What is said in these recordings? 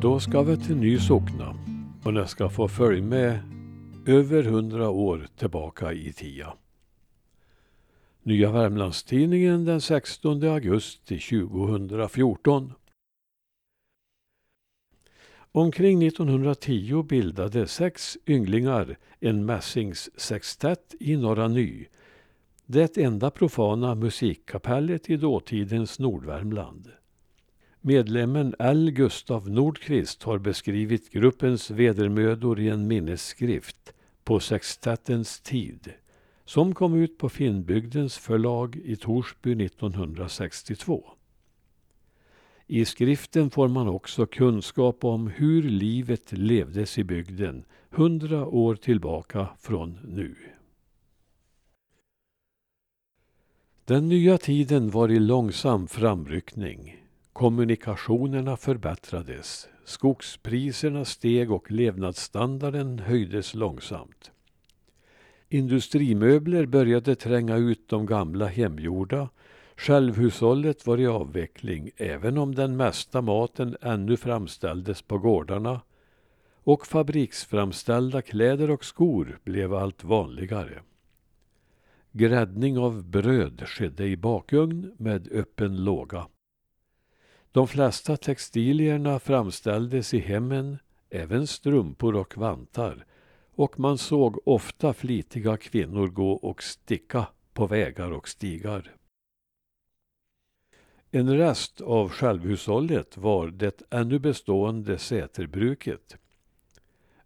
Då ska vi till Ny Sockna och ni ska få följa med över hundra år tillbaka i tiden. Nya Värmlandstidningen den 16 augusti 2014. Omkring 1910 bildade sex ynglingar en mässingssextett i Norra Ny. Det enda profana musikkapellet i dåtidens Nordvärmland. Medlemmen L. Gustav Nordqvist har beskrivit gruppens vedermödor i en minnesskrift på sextettens tid som kom ut på Finnbygdens förlag i Torsby 1962. I skriften får man också kunskap om hur livet levdes i bygden hundra år tillbaka från nu. Den nya tiden var i långsam framryckning. Kommunikationerna förbättrades, skogspriserna steg och levnadsstandarden höjdes långsamt. Industrimöbler började tränga ut de gamla hemgjorda. Självhushållet var i avveckling även om den mesta maten ännu framställdes på gårdarna och fabriksframställda kläder och skor blev allt vanligare. Gräddning av bröd skedde i bakugn med öppen låga. De flesta textilierna framställdes i hemmen, även strumpor och vantar och man såg ofta flitiga kvinnor gå och sticka på vägar och stigar. En rest av självhushållet var det ännu bestående säterbruket.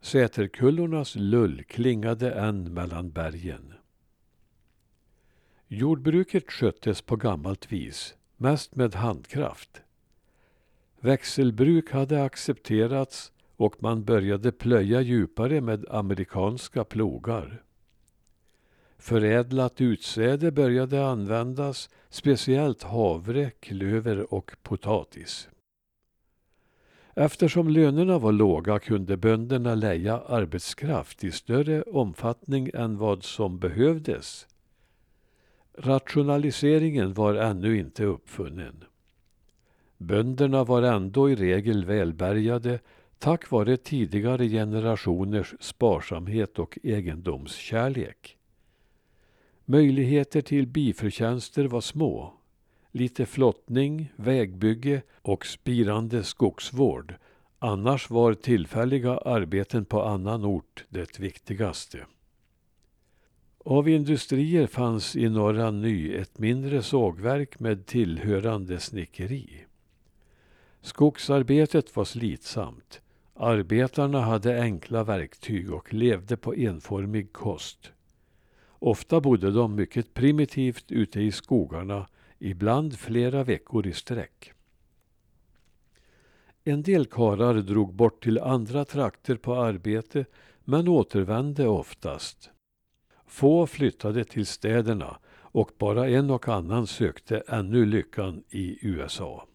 Säterkullornas lull klingade än mellan bergen. Jordbruket sköttes på gammalt vis, mest med handkraft. Växelbruk hade accepterats och man började plöja djupare med amerikanska plogar. Förädlat utsäde började användas, speciellt havre, klöver och potatis. Eftersom lönerna var låga kunde bönderna leja arbetskraft i större omfattning än vad som behövdes. Rationaliseringen var ännu inte uppfunnen. Bönderna var ändå i regel välbärgade tack vare tidigare generationers sparsamhet och egendomskärlek. Möjligheter till biförtjänster var små. Lite flottning, vägbygge och spirande skogsvård. Annars var tillfälliga arbeten på annan ort det viktigaste. Av industrier fanns i Norra Ny ett mindre sågverk med tillhörande snickeri. Skogsarbetet var slitsamt. Arbetarna hade enkla verktyg och levde på enformig kost. Ofta bodde de mycket primitivt ute i skogarna, ibland flera veckor i sträck. En del karar drog bort till andra trakter på arbete men återvände oftast. Få flyttade till städerna och bara en och annan sökte ännu lyckan i USA.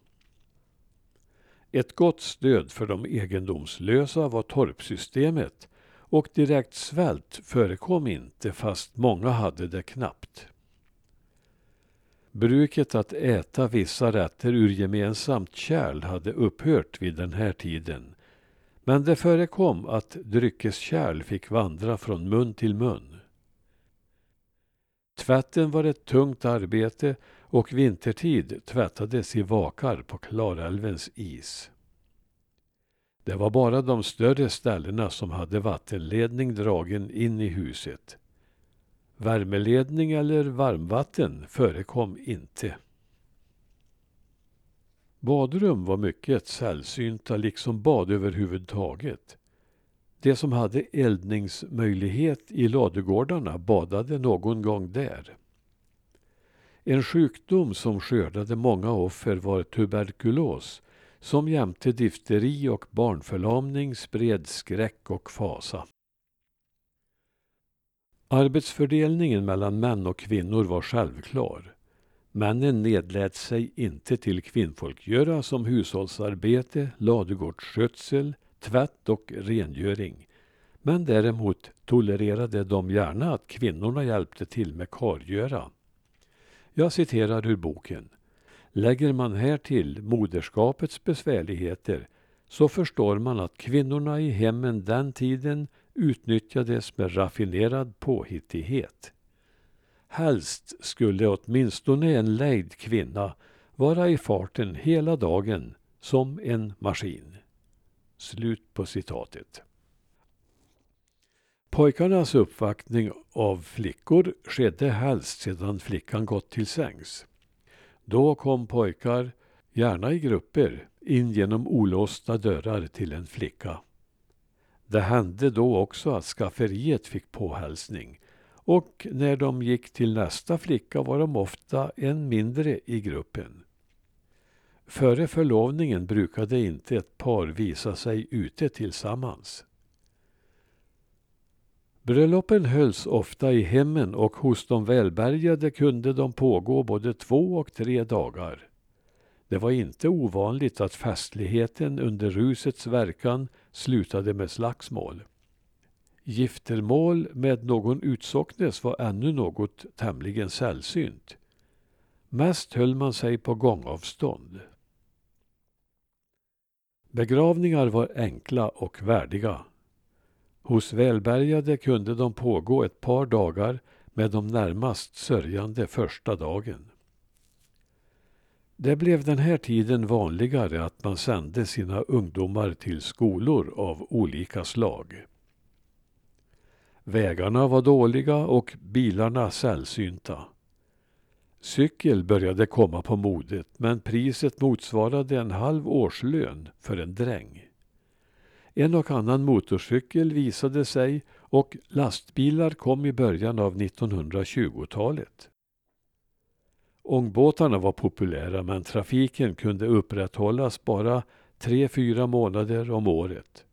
Ett gott stöd för de egendomslösa var torpsystemet och direkt svält förekom inte fast många hade det knappt. Bruket att äta vissa rätter ur gemensamt kärl hade upphört vid den här tiden. Men det förekom att dryckeskärl fick vandra från mun till mun. Tvätten var ett tungt arbete och vintertid tvättades i vakar på Klarälvens is. Det var bara de större ställena som hade vattenledning dragen in i huset. Värmeledning eller varmvatten förekom inte. Badrum var mycket sällsynta, liksom bad överhuvudtaget. De som hade eldningsmöjlighet i ladugårdarna badade någon gång där. En sjukdom som skördade många offer var tuberkulos som jämte difteri och barnförlamning spred skräck och fasa. Arbetsfördelningen mellan män och kvinnor var självklar. Männen nedlät sig inte till kvinnfolkgöra som hushållsarbete, ladugårdsskötsel, tvätt och rengöring. Men däremot tolererade de gärna att kvinnorna hjälpte till med kargöra. Jag citerar ur boken. Lägger man här till moderskapets besvärligheter så förstår man att kvinnorna i hemmen den tiden utnyttjades med raffinerad påhittighet. Helst skulle åtminstone en lejd kvinna vara i farten hela dagen som en maskin. Slut på citatet. Pojkarnas uppvaktning av flickor skedde helst sedan flickan gått till sängs. Då kom pojkar, gärna i grupper, in genom olåsta dörrar till en flicka. Det hände då också att skafferiet fick påhälsning och när de gick till nästa flicka var de ofta en mindre i gruppen. Före förlovningen brukade inte ett par visa sig ute tillsammans. Bröllopen hölls ofta i hemmen och hos de välbärgade kunde de pågå både två och tre dagar. Det var inte ovanligt att festligheten under rusets verkan slutade med slagsmål. Giftermål med någon utsocknes var ännu något tämligen sällsynt. Mest höll man sig på gångavstånd. Begravningar var enkla och värdiga. Hos välbärgade kunde de pågå ett par dagar med de närmast sörjande första dagen. Det blev den här tiden vanligare att man sände sina ungdomar till skolor av olika slag. Vägarna var dåliga och bilarna sällsynta. Cykel började komma på modet men priset motsvarade en halv årslön för en dräng. En och annan motorcykel visade sig och lastbilar kom i början av 1920-talet. Ångbåtarna var populära men trafiken kunde upprätthållas bara tre, fyra månader om året.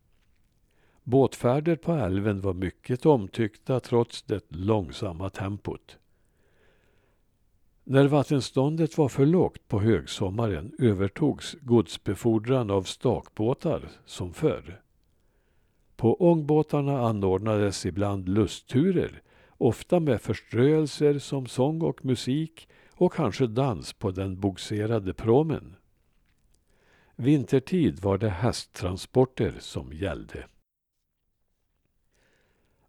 Båtfärder på älven var mycket omtyckta trots det långsamma tempot. När vattenståndet var för lågt på högsommaren övertogs godsbefordran av stakbåtar som förr. På ångbåtarna anordnades ibland lustturer, ofta med förströelser som sång och musik och kanske dans på den bogserade pråmen. Vintertid var det hästtransporter som gällde.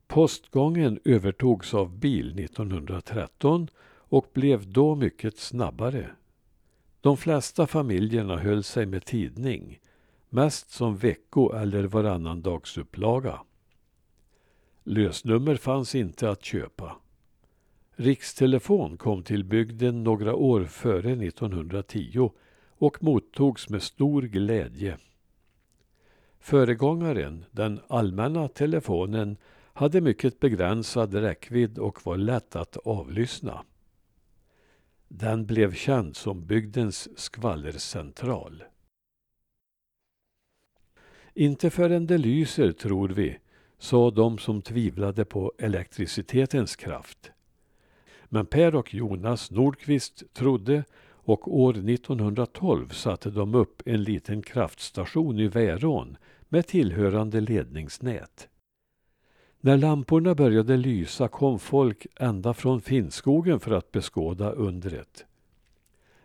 Postgången övertogs av bil 1913 och blev då mycket snabbare. De flesta familjerna höll sig med tidning, mest som vecko eller varannandagsupplaga. Lösnummer fanns inte att köpa. Rikstelefon kom till bygden några år före 1910 och mottogs med stor glädje. Föregångaren, den allmänna telefonen, hade mycket begränsad räckvidd och var lätt att avlyssna. Den blev känd som bygdens skvallercentral. Inte förrän det lyser, tror vi, sa de som tvivlade på elektricitetens kraft. Men Per och Jonas Nordqvist trodde och år 1912 satte de upp en liten kraftstation i Värån med tillhörande ledningsnät. När lamporna började lysa kom folk ända från Finnskogen för att beskåda undret.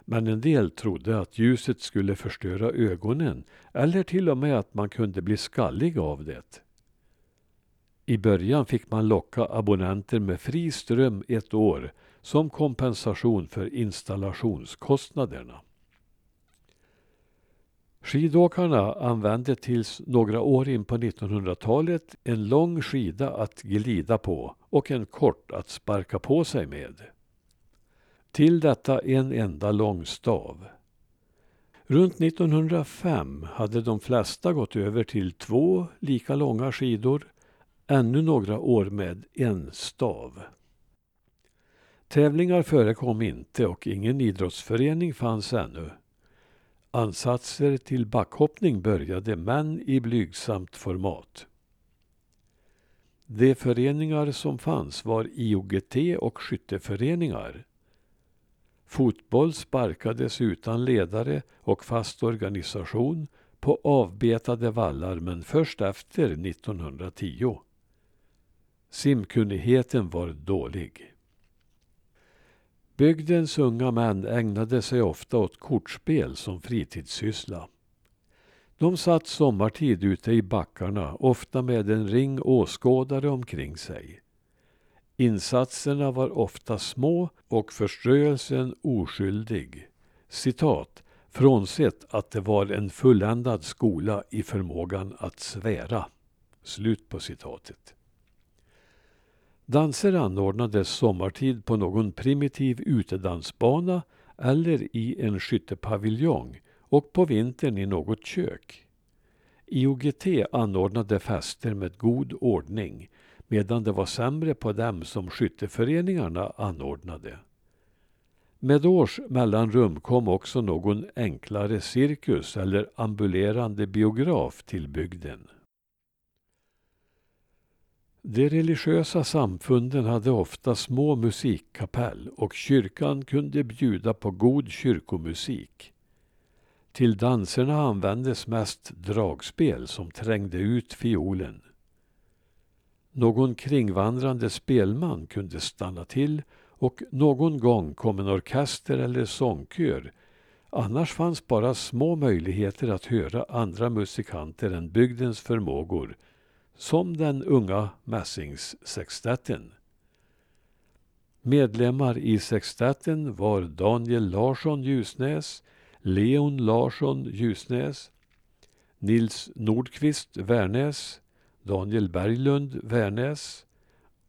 Men en del trodde att ljuset skulle förstöra ögonen eller till och med att man kunde bli skallig av det. I början fick man locka abonnenter med fri ström ett år som kompensation för installationskostnaderna. Skidåkarna använde tills några år in på 1900-talet en lång skida att glida på och en kort att sparka på sig med. Till detta en enda lång stav. Runt 1905 hade de flesta gått över till två lika långa skidor, ännu några år med en stav. Tävlingar förekom inte och ingen idrottsförening fanns ännu. Ansatser till backhoppning började, men i blygsamt format. De föreningar som fanns var IOGT och skytteföreningar. Fotboll sparkades utan ledare och fast organisation på avbetade vallar men först efter 1910. Simkunnigheten var dålig. Bygdens unga män ägnade sig ofta åt kortspel som fritidssyssla. De satt sommartid ute i backarna, ofta med en ring åskådare omkring sig. Insatserna var ofta små och förströelsen oskyldig. Citat. Frånsett att det var en fulländad skola i förmågan att svära. Slut på citatet. Danser anordnades sommartid på någon primitiv utedansbana eller i en skyttepaviljong och på vintern i något kök. IOGT anordnade fester med god ordning medan det var sämre på dem som skytteföreningarna anordnade. Med års mellanrum kom också någon enklare cirkus eller ambulerande biograf till bygden. De religiösa samfunden hade ofta små musikkapell och kyrkan kunde bjuda på god kyrkomusik. Till danserna användes mest dragspel som trängde ut fiolen. Någon kringvandrande spelman kunde stanna till och någon gång kom en orkester eller sångkör. Annars fanns bara små möjligheter att höra andra musikanter än bygdens förmågor, som den unga mässingssextetten. Medlemmar i sextetten var Daniel Larsson Ljusnäs, Leon Larsson Ljusnäs, Nils Nordqvist Värnäs, Daniel Berglund Värnäs,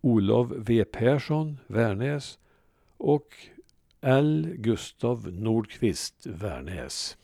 Olof V Persson Värnäs och L Gustav Nordqvist Värnäs.